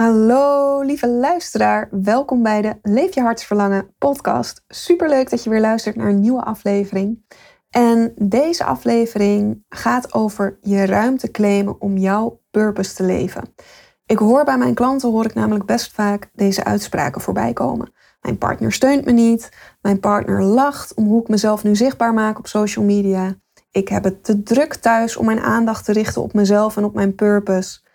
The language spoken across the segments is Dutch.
Hallo lieve luisteraar, welkom bij de Leef je hartsverlangen podcast. Superleuk dat je weer luistert naar een nieuwe aflevering. En deze aflevering gaat over je ruimte claimen om jouw purpose te leven. Ik hoor bij mijn klanten hoor ik namelijk best vaak deze uitspraken voorbij komen. Mijn partner steunt me niet, mijn partner lacht om hoe ik mezelf nu zichtbaar maak op social media. Ik heb het te druk thuis om mijn aandacht te richten op mezelf en op mijn purpose.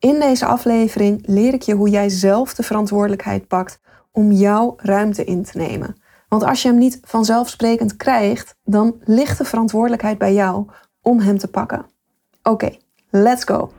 In deze aflevering leer ik je hoe jij zelf de verantwoordelijkheid pakt om jouw ruimte in te nemen. Want als je hem niet vanzelfsprekend krijgt, dan ligt de verantwoordelijkheid bij jou om hem te pakken. Oké, let's go.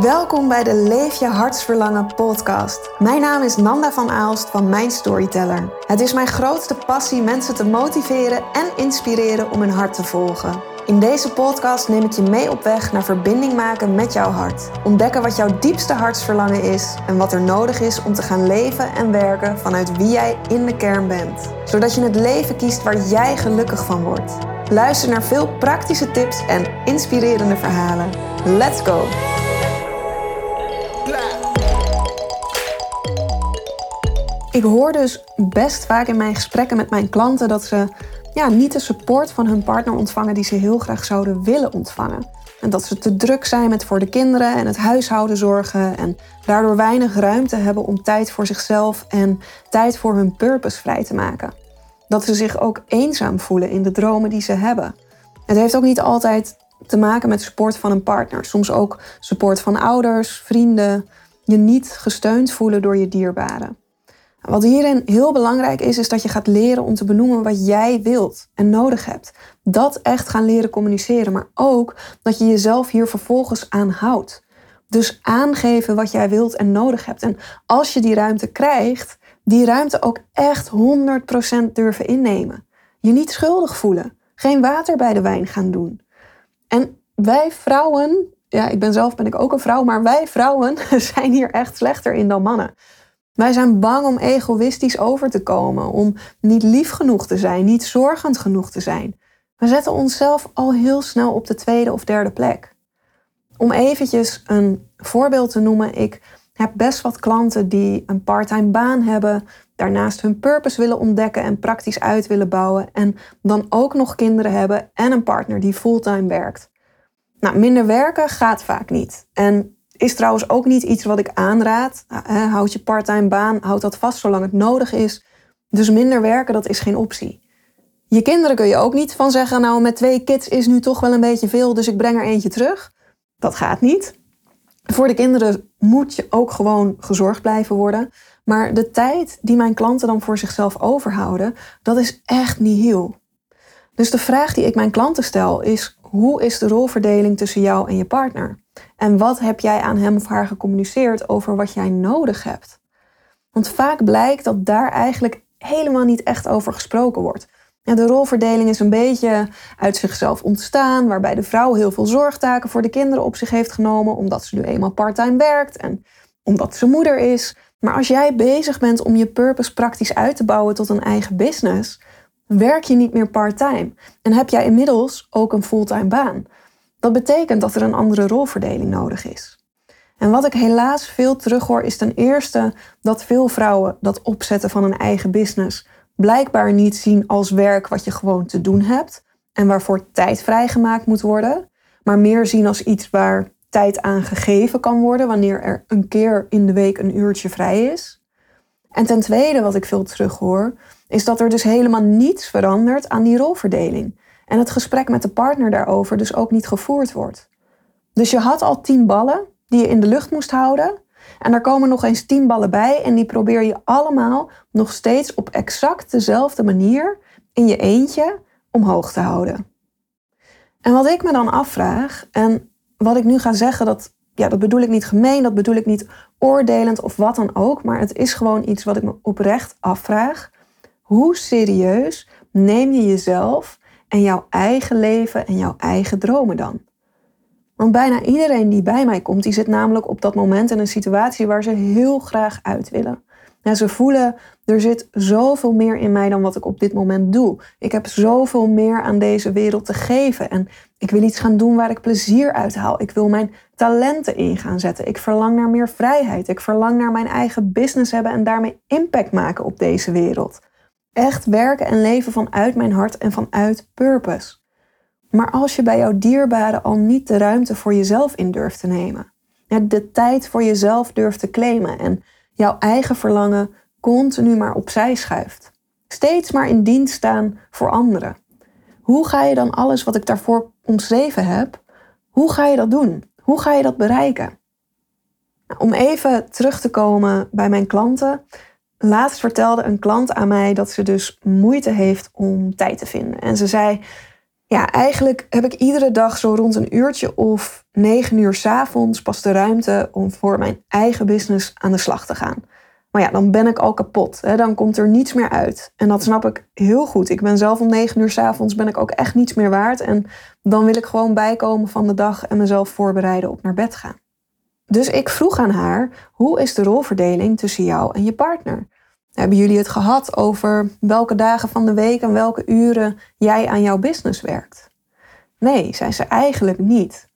Welkom bij de Leef je hartsverlangen podcast. Mijn naam is Nanda van Aalst van Mijn Storyteller. Het is mijn grootste passie mensen te motiveren en inspireren om hun hart te volgen. In deze podcast neem ik je mee op weg naar verbinding maken met jouw hart. Ontdekken wat jouw diepste hartsverlangen is en wat er nodig is om te gaan leven en werken vanuit wie jij in de kern bent. Zodat je het leven kiest waar jij gelukkig van wordt. Luister naar veel praktische tips en inspirerende verhalen. Let's go! Ik hoor dus best vaak in mijn gesprekken met mijn klanten dat ze ja, niet de support van hun partner ontvangen die ze heel graag zouden willen ontvangen. En dat ze te druk zijn met voor de kinderen en het huishouden zorgen en daardoor weinig ruimte hebben om tijd voor zichzelf en tijd voor hun purpose vrij te maken. Dat ze zich ook eenzaam voelen in de dromen die ze hebben. Het heeft ook niet altijd te maken met support van een partner. Soms ook support van ouders, vrienden. Je niet gesteund voelen door je dierbaren. Wat hierin heel belangrijk is, is dat je gaat leren om te benoemen wat jij wilt en nodig hebt. Dat echt gaan leren communiceren, maar ook dat je jezelf hier vervolgens aan houdt. Dus aangeven wat jij wilt en nodig hebt. En als je die ruimte krijgt, die ruimte ook echt 100% durven innemen. Je niet schuldig voelen. Geen water bij de wijn gaan doen. En wij vrouwen, ja, ik ben zelf ben ik ook een vrouw, maar wij vrouwen zijn hier echt slechter in dan mannen. Wij zijn bang om egoïstisch over te komen, om niet lief genoeg te zijn, niet zorgend genoeg te zijn. We zetten onszelf al heel snel op de tweede of derde plek. Om eventjes een voorbeeld te noemen, ik heb best wat klanten die een parttime baan hebben, daarnaast hun purpose willen ontdekken en praktisch uit willen bouwen en dan ook nog kinderen hebben en een partner die fulltime werkt. Nou, minder werken gaat vaak niet. En is trouwens ook niet iets wat ik aanraad. Houd je parttime baan, houd dat vast zolang het nodig is. Dus minder werken, dat is geen optie. Je kinderen kun je ook niet van zeggen, nou met twee kids is nu toch wel een beetje veel, dus ik breng er eentje terug. Dat gaat niet. Voor de kinderen moet je ook gewoon gezorgd blijven worden. Maar de tijd die mijn klanten dan voor zichzelf overhouden, dat is echt niet heel. Dus de vraag die ik mijn klanten stel is: hoe is de rolverdeling tussen jou en je partner? En wat heb jij aan hem of haar gecommuniceerd over wat jij nodig hebt? Want vaak blijkt dat daar eigenlijk helemaal niet echt over gesproken wordt. de rolverdeling is een beetje uit zichzelf ontstaan, waarbij de vrouw heel veel zorgtaken voor de kinderen op zich heeft genomen, omdat ze nu eenmaal parttime werkt en omdat ze moeder is. Maar als jij bezig bent om je purpose praktisch uit te bouwen tot een eigen business, werk je niet meer parttime en heb jij inmiddels ook een fulltime baan. Dat betekent dat er een andere rolverdeling nodig is. En wat ik helaas veel terughoor is ten eerste dat veel vrouwen dat opzetten van een eigen business blijkbaar niet zien als werk wat je gewoon te doen hebt en waarvoor tijd vrijgemaakt moet worden, maar meer zien als iets waar tijd aan gegeven kan worden wanneer er een keer in de week een uurtje vrij is. En ten tweede, wat ik veel terughoor, is dat er dus helemaal niets verandert aan die rolverdeling. En het gesprek met de partner daarover dus ook niet gevoerd wordt. Dus je had al tien ballen die je in de lucht moest houden. En er komen nog eens tien ballen bij en die probeer je allemaal nog steeds op exact dezelfde manier in je eentje omhoog te houden. En wat ik me dan afvraag, en wat ik nu ga zeggen, dat, ja, dat bedoel ik niet gemeen, dat bedoel ik niet oordelend of wat dan ook, maar het is gewoon iets wat ik me oprecht afvraag. Hoe serieus neem je jezelf en jouw eigen leven en jouw eigen dromen dan? Want bijna iedereen die bij mij komt, die zit namelijk op dat moment in een situatie waar ze heel graag uit willen. Ja, ze voelen, er zit zoveel meer in mij dan wat ik op dit moment doe. Ik heb zoveel meer aan deze wereld te geven en Ik wil iets gaan doen waar ik plezier uit haal. Ik wil mijn talenten in gaan zetten. Ik verlang naar meer vrijheid. Ik verlang naar mijn eigen business hebben en daarmee impact maken op deze wereld. Echt werken en leven vanuit mijn hart en vanuit purpose. Maar als je bij jouw dierbaren al niet de ruimte voor jezelf in durft te nemen, de tijd voor jezelf durft te claimen en jouw eigen verlangen continu maar opzij schuift, steeds maar in dienst staan voor anderen, hoe ga je dan alles wat ik daarvoor omschreven heb, hoe ga je dat doen? Hoe ga je dat bereiken? Nou, om even terug te komen bij mijn klanten. Laatst vertelde een klant aan mij dat ze dus moeite heeft om tijd te vinden. En ze zei: Ja, eigenlijk heb ik iedere dag zo rond een uurtje of negen uur s avonds pas de ruimte om voor mijn eigen business aan de slag te gaan. Maar ja, dan ben ik al kapot. Hè? Dan komt er niets meer uit. En dat snap ik heel goed. Ik ben zelf om negen uur s avonds ben ik ook echt niets meer waard. En dan wil ik gewoon bijkomen van de dag en mezelf voorbereiden op naar bed gaan. Dus ik vroeg aan haar: hoe is de rolverdeling tussen jou en je partner? Hebben jullie het gehad over welke dagen van de week en welke uren jij aan jouw business werkt? Nee, zei ze eigenlijk niet.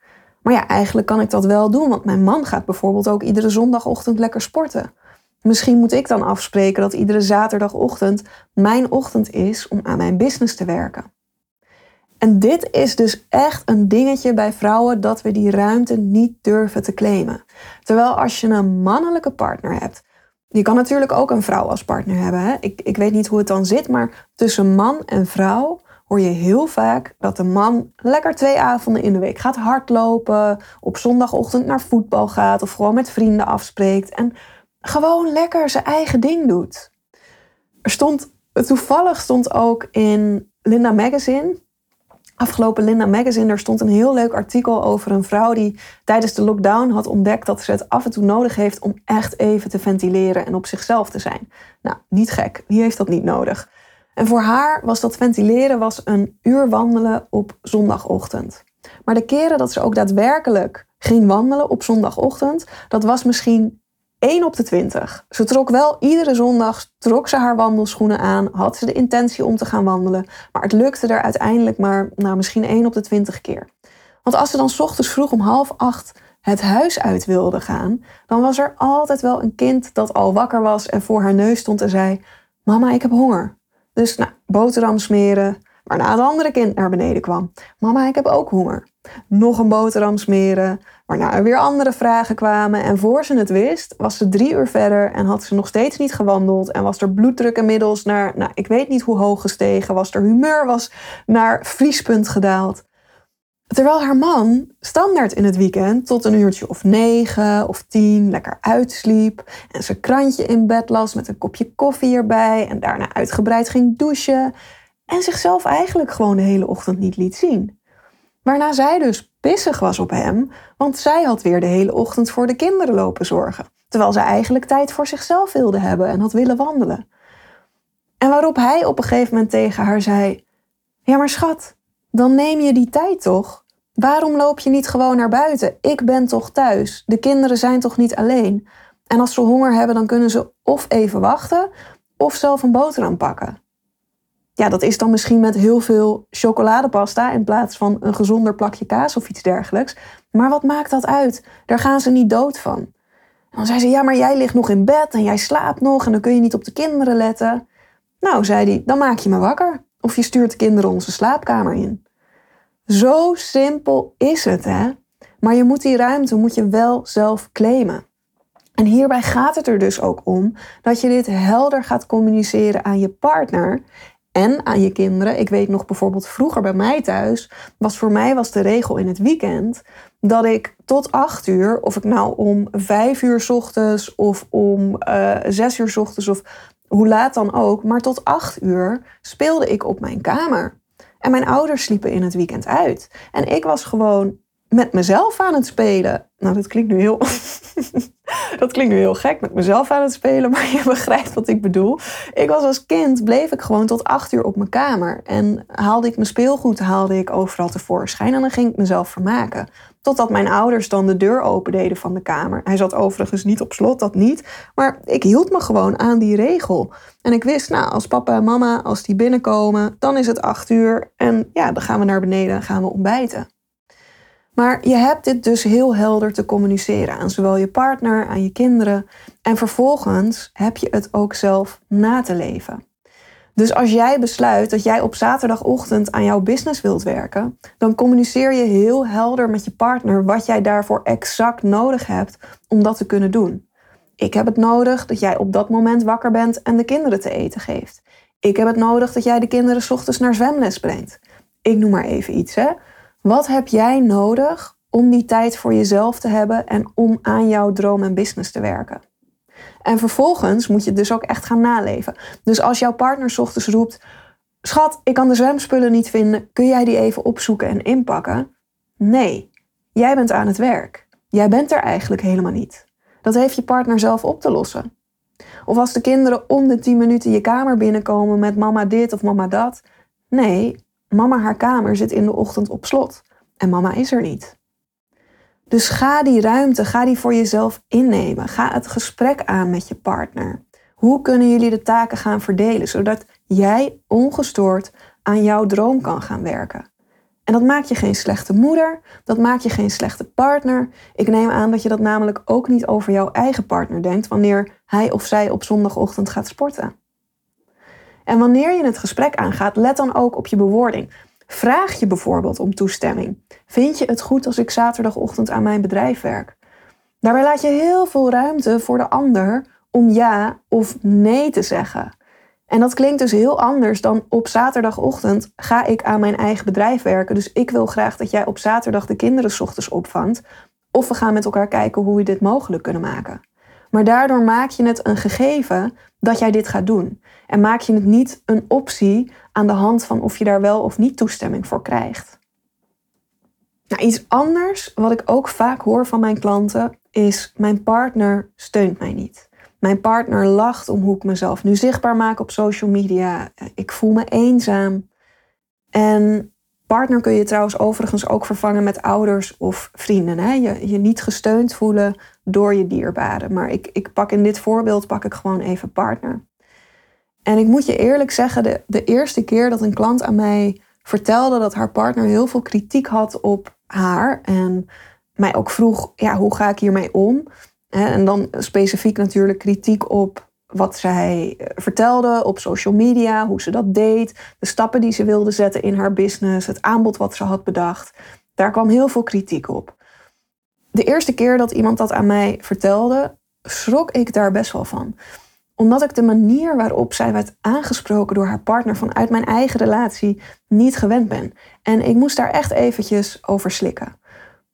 Maar ja, eigenlijk kan ik dat wel doen, want mijn man gaat bijvoorbeeld ook iedere zondagochtend lekker sporten. Misschien moet ik dan afspreken dat iedere zaterdagochtend mijn ochtend is om aan mijn business te werken. En dit is dus echt een dingetje bij vrouwen dat we die ruimte niet durven te claimen. Terwijl als je een mannelijke partner hebt, je kan natuurlijk ook een vrouw als partner hebben. Hè? Ik, ik weet niet hoe het dan zit, maar tussen man en vrouw hoor je heel vaak dat de man lekker twee avonden in de week gaat hardlopen, op zondagochtend naar voetbal gaat of gewoon met vrienden afspreekt. En gewoon lekker zijn eigen ding doet. Er stond, toevallig stond ook in Linda Magazine, afgelopen Linda Magazine, er stond een heel leuk artikel over een vrouw die tijdens de lockdown had ontdekt dat ze het af en toe nodig heeft om echt even te ventileren en op zichzelf te zijn. Nou, niet gek, wie heeft dat niet nodig? En voor haar was dat ventileren was een uur wandelen op zondagochtend. Maar de keren dat ze ook daadwerkelijk ging wandelen op zondagochtend, dat was misschien 1 op de 20. Ze trok wel iedere zondag, trok ze haar wandelschoenen aan, had ze de intentie om te gaan wandelen, maar het lukte er uiteindelijk maar nou, misschien 1 op de 20 keer. Want als ze dan ochtends vroeg om half acht het huis uit wilde gaan, dan was er altijd wel een kind dat al wakker was en voor haar neus stond en zei: Mama, ik heb honger. Dus nou, boterham smeren, waarna het andere kind naar beneden kwam. Mama, ik heb ook honger. Nog een boterham smeren, waarna er weer andere vragen kwamen. En voor ze het wist, was ze drie uur verder en had ze nog steeds niet gewandeld. En was er bloeddruk inmiddels naar, nou, ik weet niet hoe hoog gestegen. Was er humeur was naar vriespunt gedaald. Terwijl haar man standaard in het weekend tot een uurtje of negen of tien lekker uitsliep en zijn krantje in bed las met een kopje koffie erbij en daarna uitgebreid ging douchen en zichzelf eigenlijk gewoon de hele ochtend niet liet zien. Waarna zij dus pissig was op hem, want zij had weer de hele ochtend voor de kinderen lopen zorgen, terwijl zij eigenlijk tijd voor zichzelf wilde hebben en had willen wandelen. En waarop hij op een gegeven moment tegen haar zei: Ja, maar schat, dan neem je die tijd toch? Waarom loop je niet gewoon naar buiten? Ik ben toch thuis? De kinderen zijn toch niet alleen? En als ze honger hebben, dan kunnen ze of even wachten of zelf een boterham pakken ja, dat is dan misschien met heel veel chocoladepasta in plaats van een gezonder plakje kaas of iets dergelijks. Maar wat maakt dat uit? Daar gaan ze niet dood van. Dan zei ze, ja, maar jij ligt nog in bed en jij slaapt nog en dan kun je niet op de kinderen letten. Nou, zei hij, dan maak je me wakker. Of je stuurt de kinderen onze slaapkamer in. Zo simpel is het, hè? Maar je moet die ruimte moet je wel zelf claimen. En hierbij gaat het er dus ook om dat je dit helder gaat communiceren aan je partner en aan je kinderen. Ik weet nog bijvoorbeeld vroeger bij mij thuis, was voor mij was de regel in het weekend dat ik tot acht uur, of ik nou om vijf uur ochtends of om uh, zes uur ochtends of hoe laat dan ook, maar tot acht uur speelde ik op mijn kamer. En mijn ouders sliepen in het weekend uit. En ik was gewoon met mezelf aan het spelen. Nou, dat klinkt nu heel. Dat klinkt nu heel gek met mezelf aan het spelen, maar je begrijpt wat ik bedoel. Ik was als kind, bleef ik gewoon tot acht uur op mijn kamer. En haalde ik mijn speelgoed, haalde ik overal tevoorschijn. En dan ging ik mezelf vermaken. Totdat mijn ouders dan de deur opendeden van de kamer. Hij zat overigens niet op slot, dat niet. Maar ik hield me gewoon aan die regel. En ik wist, nou, als papa en mama, als die binnenkomen, dan is het acht uur. En ja, dan gaan we naar beneden en gaan we ontbijten. Maar je hebt dit dus heel helder te communiceren aan zowel je partner, aan je kinderen. En vervolgens heb je het ook zelf na te leven. Dus als jij besluit dat jij op zaterdagochtend aan jouw business wilt werken, dan communiceer je heel helder met je partner wat jij daarvoor exact nodig hebt om dat te kunnen doen. Ik heb het nodig dat jij op dat moment wakker bent en de kinderen te eten geeft. Ik heb het nodig dat jij de kinderen ochtends naar zwemles brengt. Ik noem maar even iets, hè. Wat heb jij nodig om die tijd voor jezelf te hebben en om aan jouw droom en business te werken? En vervolgens moet je het dus ook echt gaan naleven. Dus als jouw partner ochtends roept: Schat, ik kan de zwemspullen niet vinden, kun jij die even opzoeken en inpakken? Nee, jij bent aan het werk. Jij bent er eigenlijk helemaal niet. Dat heeft je partner zelf op te lossen. Of als de kinderen om de 10 minuten je kamer binnenkomen met mama dit of mama dat. Nee, mama haar kamer zit in de ochtend op slot en mama is er niet. Dus ga die ruimte, ga die voor jezelf innemen. Ga het gesprek aan met je partner. Hoe kunnen jullie de taken gaan verdelen, zodat jij ongestoord aan jouw droom kan gaan werken? En dat maakt je geen slechte moeder, dat maakt je geen slechte partner. Ik neem aan dat je dat namelijk ook niet over jouw eigen partner denkt wanneer hij of zij op zondagochtend gaat sporten. En wanneer je het gesprek aangaat, let dan ook op je bewoording. Vraag je bijvoorbeeld om toestemming. Vind je het goed als ik zaterdagochtend aan mijn bedrijf werk? Daarbij laat je heel veel ruimte voor de ander om ja of nee te zeggen. En dat klinkt dus heel anders dan op zaterdagochtend ga ik aan mijn eigen bedrijf werken. Dus ik wil graag dat jij op zaterdag de kinderen ochtends opvangt. Of we gaan met elkaar kijken hoe we dit mogelijk kunnen maken. Maar daardoor maak je het een gegeven dat jij dit gaat doen. En maak je het niet een optie aan de hand van of je daar wel of niet toestemming voor krijgt. Nou, iets anders wat ik ook vaak hoor van mijn klanten is: mijn partner steunt mij niet. Mijn partner lacht om hoe ik mezelf nu zichtbaar maak op social media. Ik voel me eenzaam. En partner kun je trouwens overigens ook vervangen met ouders of vrienden. Hè? Je, je niet gesteund voelen door je dierbaren. Maar ik, ik pak in dit voorbeeld pak ik gewoon even partner. En ik moet je eerlijk zeggen, de, de eerste keer dat een klant aan mij vertelde dat haar partner heel veel kritiek had op haar en mij ook vroeg, ja, hoe ga ik hiermee om? En dan specifiek natuurlijk kritiek op wat zij eh, vertelde op social media, hoe ze dat deed, de stappen die ze wilde zetten in haar business, het aanbod wat ze had bedacht. Daar kwam heel veel kritiek op. De eerste keer dat iemand dat aan mij vertelde, schrok ik daar best wel van omdat ik de manier waarop zij werd aangesproken door haar partner vanuit mijn eigen relatie niet gewend ben. En ik moest daar echt eventjes over slikken.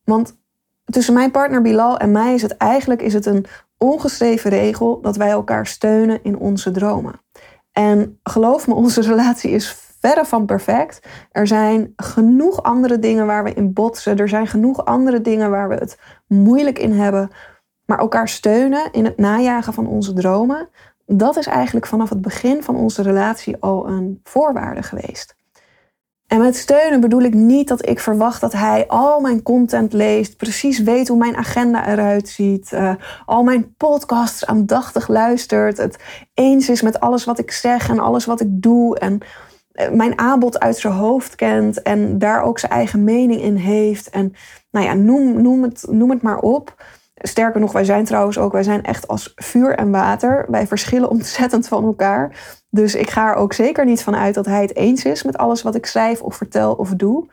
Want tussen mijn partner Bilal en mij is het eigenlijk is het een ongeschreven regel dat wij elkaar steunen in onze dromen. En geloof me, onze relatie is verre van perfect. Er zijn genoeg andere dingen waar we in botsen. Er zijn genoeg andere dingen waar we het moeilijk in hebben. Maar elkaar steunen in het najagen van onze dromen, dat is eigenlijk vanaf het begin van onze relatie al een voorwaarde geweest. En met steunen bedoel ik niet dat ik verwacht dat hij al mijn content leest, precies weet hoe mijn agenda eruit ziet, uh, al mijn podcasts aandachtig luistert, het eens is met alles wat ik zeg en alles wat ik doe en eh, mijn aanbod uit zijn hoofd kent en daar ook zijn eigen mening in heeft. En nou ja, noem, noem, het, noem het maar op. Sterker nog, wij zijn trouwens ook, wij zijn echt als vuur en water. Wij verschillen ontzettend van elkaar. Dus ik ga er ook zeker niet van uit dat hij het eens is met alles wat ik schrijf of vertel of doe.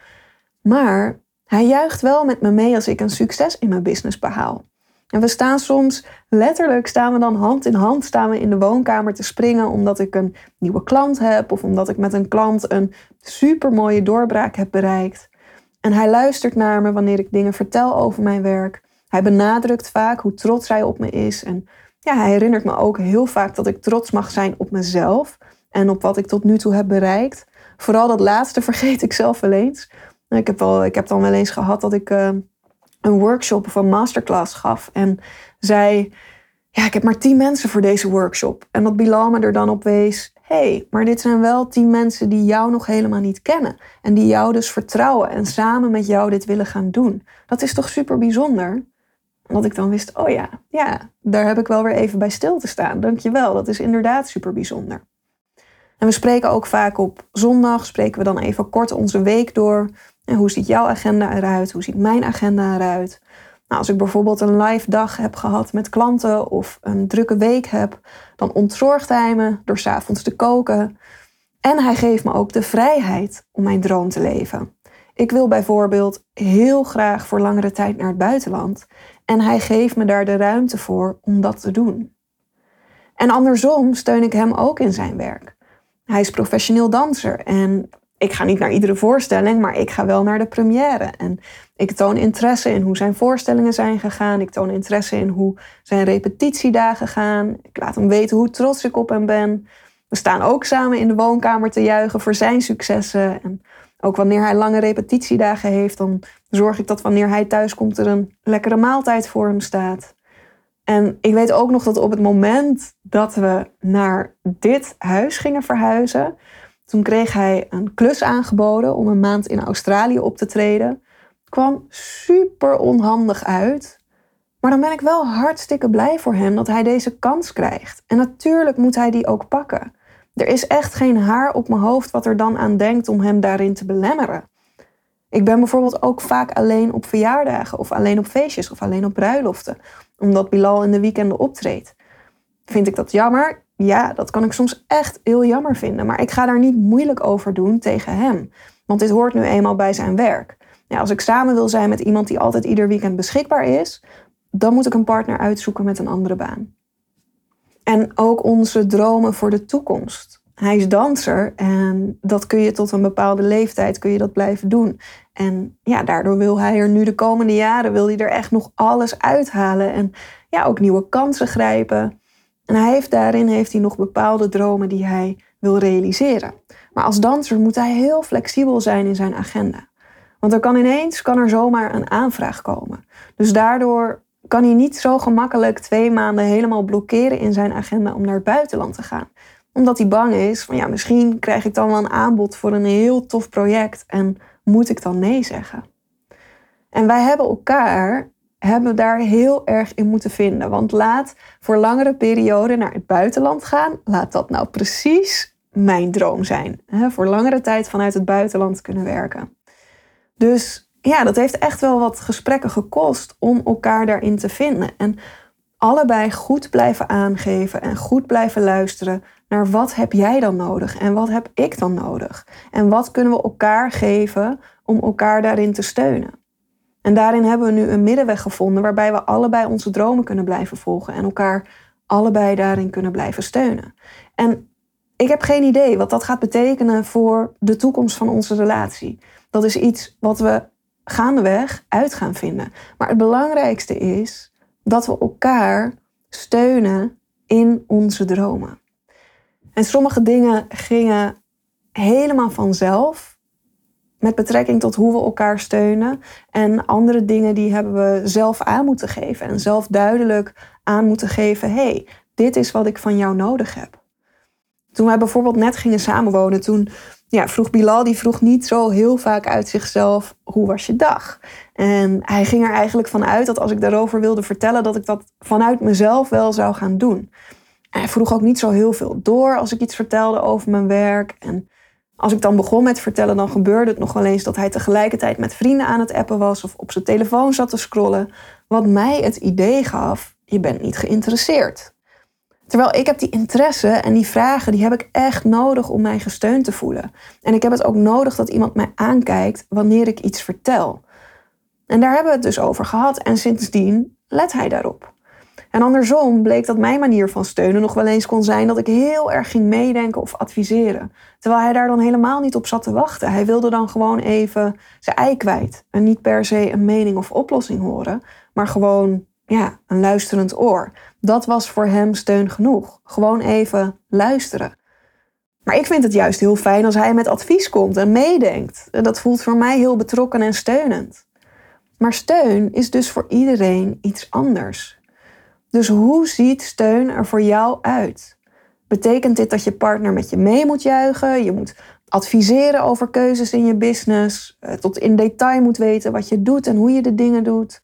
Maar hij juicht wel met me mee als ik een succes in mijn business behaal. En we staan soms, letterlijk staan we dan hand in hand, staan we in de woonkamer te springen omdat ik een nieuwe klant heb of omdat ik met een klant een supermooie doorbraak heb bereikt. En hij luistert naar me wanneer ik dingen vertel over mijn werk. Hij benadrukt vaak hoe trots hij op me is. En ja, hij herinnert me ook heel vaak dat ik trots mag zijn op mezelf en op wat ik tot nu toe heb bereikt. Vooral dat laatste vergeet ik zelf wel eens. Ik heb, wel, ik heb dan wel eens gehad dat ik uh, een workshop of een masterclass gaf. En zei, ja, ik heb maar tien mensen voor deze workshop. En dat Bilal me er dan op wees, hey, maar dit zijn wel tien mensen die jou nog helemaal niet kennen. En die jou dus vertrouwen en samen met jou dit willen gaan doen. Dat is toch super bijzonder? Dat ik dan wist, oh ja, ja, daar heb ik wel weer even bij stil te staan. Dankjewel, dat is inderdaad super bijzonder. En we spreken ook vaak op zondag, spreken we dan even kort onze week door. En hoe ziet jouw agenda eruit? Hoe ziet mijn agenda eruit? Nou, als ik bijvoorbeeld een live dag heb gehad met klanten of een drukke week heb, dan ontzorgt hij me door s'avonds te koken. En hij geeft me ook de vrijheid om mijn droom te leven. Ik wil bijvoorbeeld heel graag voor langere tijd naar het buitenland. En hij geeft me daar de ruimte voor om dat te doen. En andersom steun ik hem ook in zijn werk. Hij is professioneel danser en ik ga niet naar iedere voorstelling, maar ik ga wel naar de première. En ik toon interesse in hoe zijn voorstellingen zijn gegaan. Ik toon interesse in hoe zijn repetitiedagen gaan. Ik laat hem weten hoe trots ik op hem ben. We staan ook samen in de woonkamer te juichen voor zijn successen. En ook wanneer hij lange repetitiedagen heeft, dan zorg ik dat wanneer hij thuis komt er een lekkere maaltijd voor hem staat. En ik weet ook nog dat op het moment dat we naar dit huis gingen verhuizen, toen kreeg hij een klus aangeboden om een maand in Australië op te treden. kwam super onhandig uit. Maar dan ben ik wel hartstikke blij voor hem dat hij deze kans krijgt. En natuurlijk moet hij die ook pakken. Er is echt geen haar op mijn hoofd wat er dan aan denkt om hem daarin te belemmeren. Ik ben bijvoorbeeld ook vaak alleen op verjaardagen of alleen op feestjes of alleen op bruiloften, omdat Bilal in de weekenden optreedt. Vind ik dat jammer? Ja, dat kan ik soms echt heel jammer vinden, maar ik ga daar niet moeilijk over doen tegen hem, want dit hoort nu eenmaal bij zijn werk. Ja, als ik samen wil zijn met iemand die altijd ieder weekend beschikbaar is, dan moet ik een partner uitzoeken met een andere baan. En ook onze dromen voor de toekomst. Hij is danser en dat kun je tot een bepaalde leeftijd kun je dat blijven doen. En ja, daardoor wil hij er nu de komende jaren wil hij er echt nog alles uithalen en ja, ook nieuwe kansen grijpen. En hij heeft daarin heeft hij nog bepaalde dromen die hij wil realiseren. Maar als danser moet hij heel flexibel zijn in zijn agenda. Want er kan ineens kan er zomaar een aanvraag komen. Dus daardoor kan hij niet zo gemakkelijk twee maanden helemaal blokkeren in zijn agenda om naar het buitenland te gaan. Omdat hij bang is van ja, misschien krijg ik dan wel een aanbod voor een heel tof project en moet ik dan nee zeggen. En wij hebben elkaar hebben daar heel erg in moeten vinden. Want laat voor langere perioden naar het buitenland gaan, laat dat nou precies mijn droom zijn. Hè? Voor langere tijd vanuit het buitenland kunnen werken. Dus ja, dat heeft echt wel wat gesprekken gekost om elkaar daarin te vinden. En allebei goed blijven aangeven en goed blijven luisteren naar wat heb jij dan nodig en wat heb ik dan nodig? En wat kunnen we elkaar geven om elkaar daarin te steunen? En daarin hebben we nu een middenweg gevonden waarbij we allebei onze dromen kunnen blijven volgen en elkaar allebei daarin kunnen blijven steunen. En ik heb geen idee wat dat gaat betekenen voor de toekomst van onze relatie. Dat is iets wat we gaandeweg uit gaan vinden. Maar het belangrijkste is dat we elkaar steunen in onze dromen. En sommige dingen gingen helemaal vanzelf met betrekking tot hoe we elkaar steunen. En andere dingen die hebben we zelf aan moeten geven en zelf duidelijk aan moeten geven: hey, dit is wat ik van jou nodig heb. Toen wij bijvoorbeeld net gingen samenwonen, toen ja, vroeg Bilal, die vroeg niet zo heel vaak uit zichzelf, hoe was je dag? En hij ging er eigenlijk vanuit dat als ik daarover wilde vertellen, dat ik dat vanuit mezelf wel zou gaan doen. En hij vroeg ook niet zo heel veel door als ik iets vertelde over mijn werk. En als ik dan begon met vertellen, dan gebeurde het nog wel eens dat hij tegelijkertijd met vrienden aan het appen was of op zijn telefoon zat te scrollen. Wat mij het idee gaf, je bent niet geïnteresseerd. Terwijl ik heb die interesse en die vragen, die heb ik echt nodig om mij gesteund te voelen. En ik heb het ook nodig dat iemand mij aankijkt wanneer ik iets vertel. En daar hebben we het dus over gehad en sindsdien let hij daarop. En andersom bleek dat mijn manier van steunen nog wel eens kon zijn dat ik heel erg ging meedenken of adviseren. Terwijl hij daar dan helemaal niet op zat te wachten. Hij wilde dan gewoon even zijn ei kwijt. En niet per se een mening of oplossing horen, maar gewoon ja, een luisterend oor. Dat was voor hem steun genoeg. Gewoon even luisteren. Maar ik vind het juist heel fijn als hij met advies komt en meedenkt. Dat voelt voor mij heel betrokken en steunend. Maar steun is dus voor iedereen iets anders. Dus hoe ziet steun er voor jou uit? Betekent dit dat je partner met je mee moet juichen? Je moet adviseren over keuzes in je business, eh, tot in detail moet weten wat je doet en hoe je de dingen doet,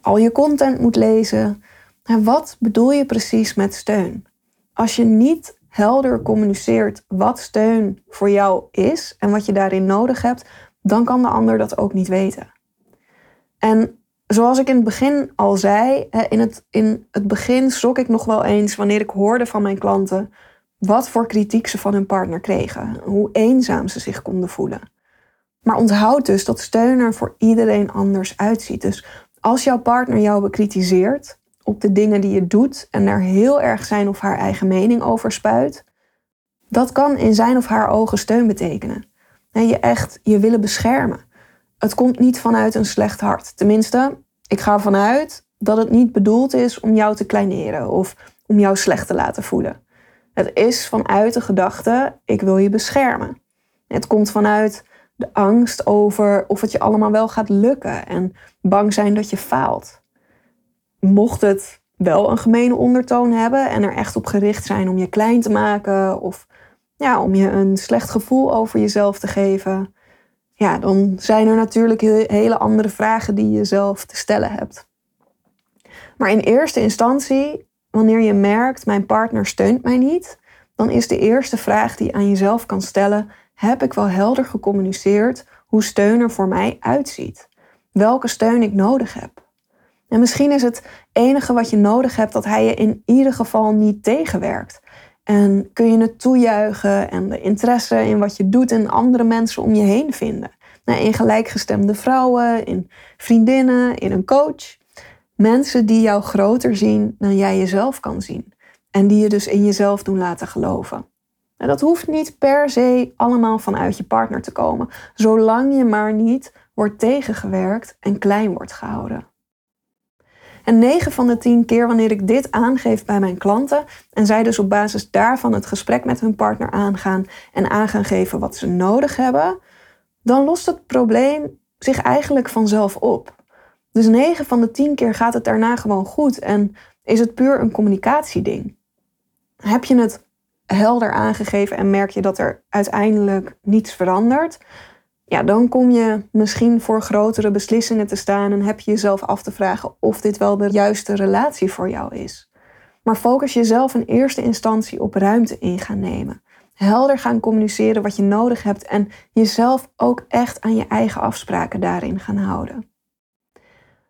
al je content moet lezen. En wat bedoel je precies met steun? Als je niet helder communiceert wat steun voor jou is en wat je daarin nodig hebt, dan kan de ander dat ook niet weten. En zoals ik in het begin al zei, in het, in het begin schrok ik nog wel eens wanneer ik hoorde van mijn klanten wat voor kritiek ze van hun partner kregen, hoe eenzaam ze zich konden voelen. Maar onthoud dus dat steun er voor iedereen anders uitziet. Dus als jouw partner jou bekritiseert op de dingen die je doet en er heel erg zijn of haar eigen mening over spuit, dat kan in zijn of haar ogen steun betekenen. En je echt je willen beschermen. Het komt niet vanuit een slecht hart. Tenminste, ik ga ervan uit dat het niet bedoeld is om jou te kleineren of om jou slecht te laten voelen. Het is vanuit de gedachte: ik wil je beschermen. Het komt vanuit de angst over of het je allemaal wel gaat lukken en bang zijn dat je faalt. Mocht het wel een gemene ondertoon hebben en er echt op gericht zijn om je klein te maken of ja, om je een slecht gevoel over jezelf te geven, ja, dan zijn er natuurlijk hele andere vragen die je zelf te stellen hebt. Maar in eerste instantie, wanneer je merkt, mijn partner steunt mij niet, dan is de eerste vraag die je aan jezelf kan stellen, heb ik wel helder gecommuniceerd hoe steun er voor mij uitziet? Welke steun ik nodig heb? En misschien is het enige wat je nodig hebt dat hij je in ieder geval niet tegenwerkt. En kun je het toejuichen en de interesse in wat je doet en andere mensen om je heen vinden. Nou, in gelijkgestemde vrouwen, in vriendinnen, in een coach. Mensen die jou groter zien dan jij jezelf kan zien. En die je dus in jezelf doen laten geloven. En dat hoeft niet per se allemaal vanuit je partner te komen, zolang je maar niet wordt tegengewerkt en klein wordt gehouden. En 9 van de 10 keer wanneer ik dit aangeef bij mijn klanten en zij dus op basis daarvan het gesprek met hun partner aangaan en aan gaan geven wat ze nodig hebben, dan lost het probleem zich eigenlijk vanzelf op. Dus 9 van de 10 keer gaat het daarna gewoon goed en is het puur een communicatieding. Heb je het helder aangegeven en merk je dat er uiteindelijk niets verandert, ja, dan kom je misschien voor grotere beslissingen te staan en heb je jezelf af te vragen of dit wel de juiste relatie voor jou is. Maar focus jezelf in eerste instantie op ruimte in gaan nemen. Helder gaan communiceren wat je nodig hebt en jezelf ook echt aan je eigen afspraken daarin gaan houden.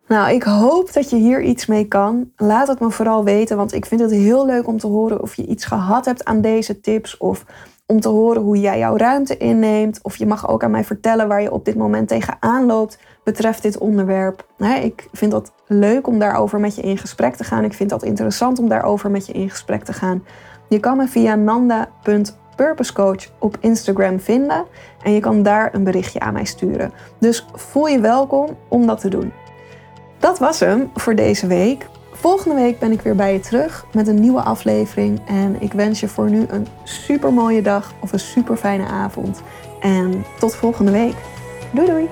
Nou, ik hoop dat je hier iets mee kan. Laat het me vooral weten, want ik vind het heel leuk om te horen of je iets gehad hebt aan deze tips of om te horen hoe jij jouw ruimte inneemt. Of je mag ook aan mij vertellen waar je op dit moment tegenaan loopt betreft dit onderwerp. Ik vind dat leuk om daarover met je in gesprek te gaan. Ik vind dat interessant om daarover met je in gesprek te gaan. Je kan me via nanda.purposecoach op Instagram vinden en je kan daar een berichtje aan mij sturen. Dus voel je welkom om dat te doen. Dat was hem voor deze week. Volgende week ben ik weer bij je terug met een nieuwe aflevering. En ik wens je voor nu een super mooie dag of een super fijne avond. En tot volgende week. Doei doei!